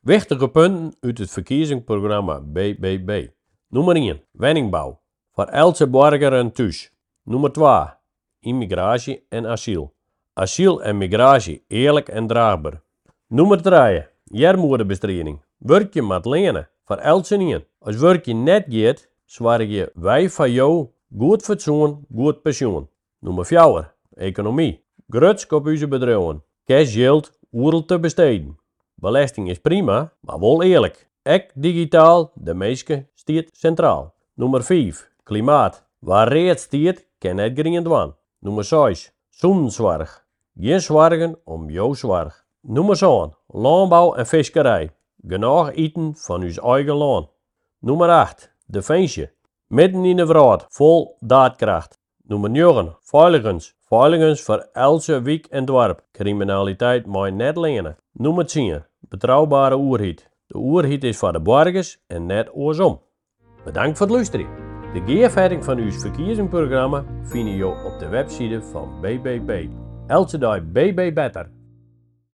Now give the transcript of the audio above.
Wichtige punten uit het verkiezingsprogramma BBB. Nummer 1. Wenningbouw. Voor elke burger een thuis. Nummer 2. Immigratie en asiel. Asiel en migratie eerlijk en draagbaar. Nummer 3. Jermoedebestrijding. Werk je met lenen. Voor elke een. Als werk je net gaat, zwaar je wij van jou goed fatsoen, goed pensioen. Nummer 4. Economie. Grutsk op bedrijven. Cash yield, oerel te besteden. Belasting is prima, maar wel eerlijk. Ek digitaal, de meeske stiert centraal. Nummer 5. Klimaat. Waar reed stiert, kan het geringen dwan. Nummer 6. Zonnenzorg. Geen zorgen om jouw zorg. Nummer 7. Landbouw en visserij. Genoeg eten van uw eigen land. Nummer 8. Defensie. Midden in de wereld, vol daadkracht. Nummer 9. Veiligens. Veiligens voor elke wijk en dorp. Criminaliteit moet net lenen. Nummer 10. Betrouwbare oerheid. De oerheid is voor de burgers en net oorsom. Bedankt voor het luisteren. De geerverting van uw verkiezingsprogramma vind je op de website van BBB. Elke dag BB.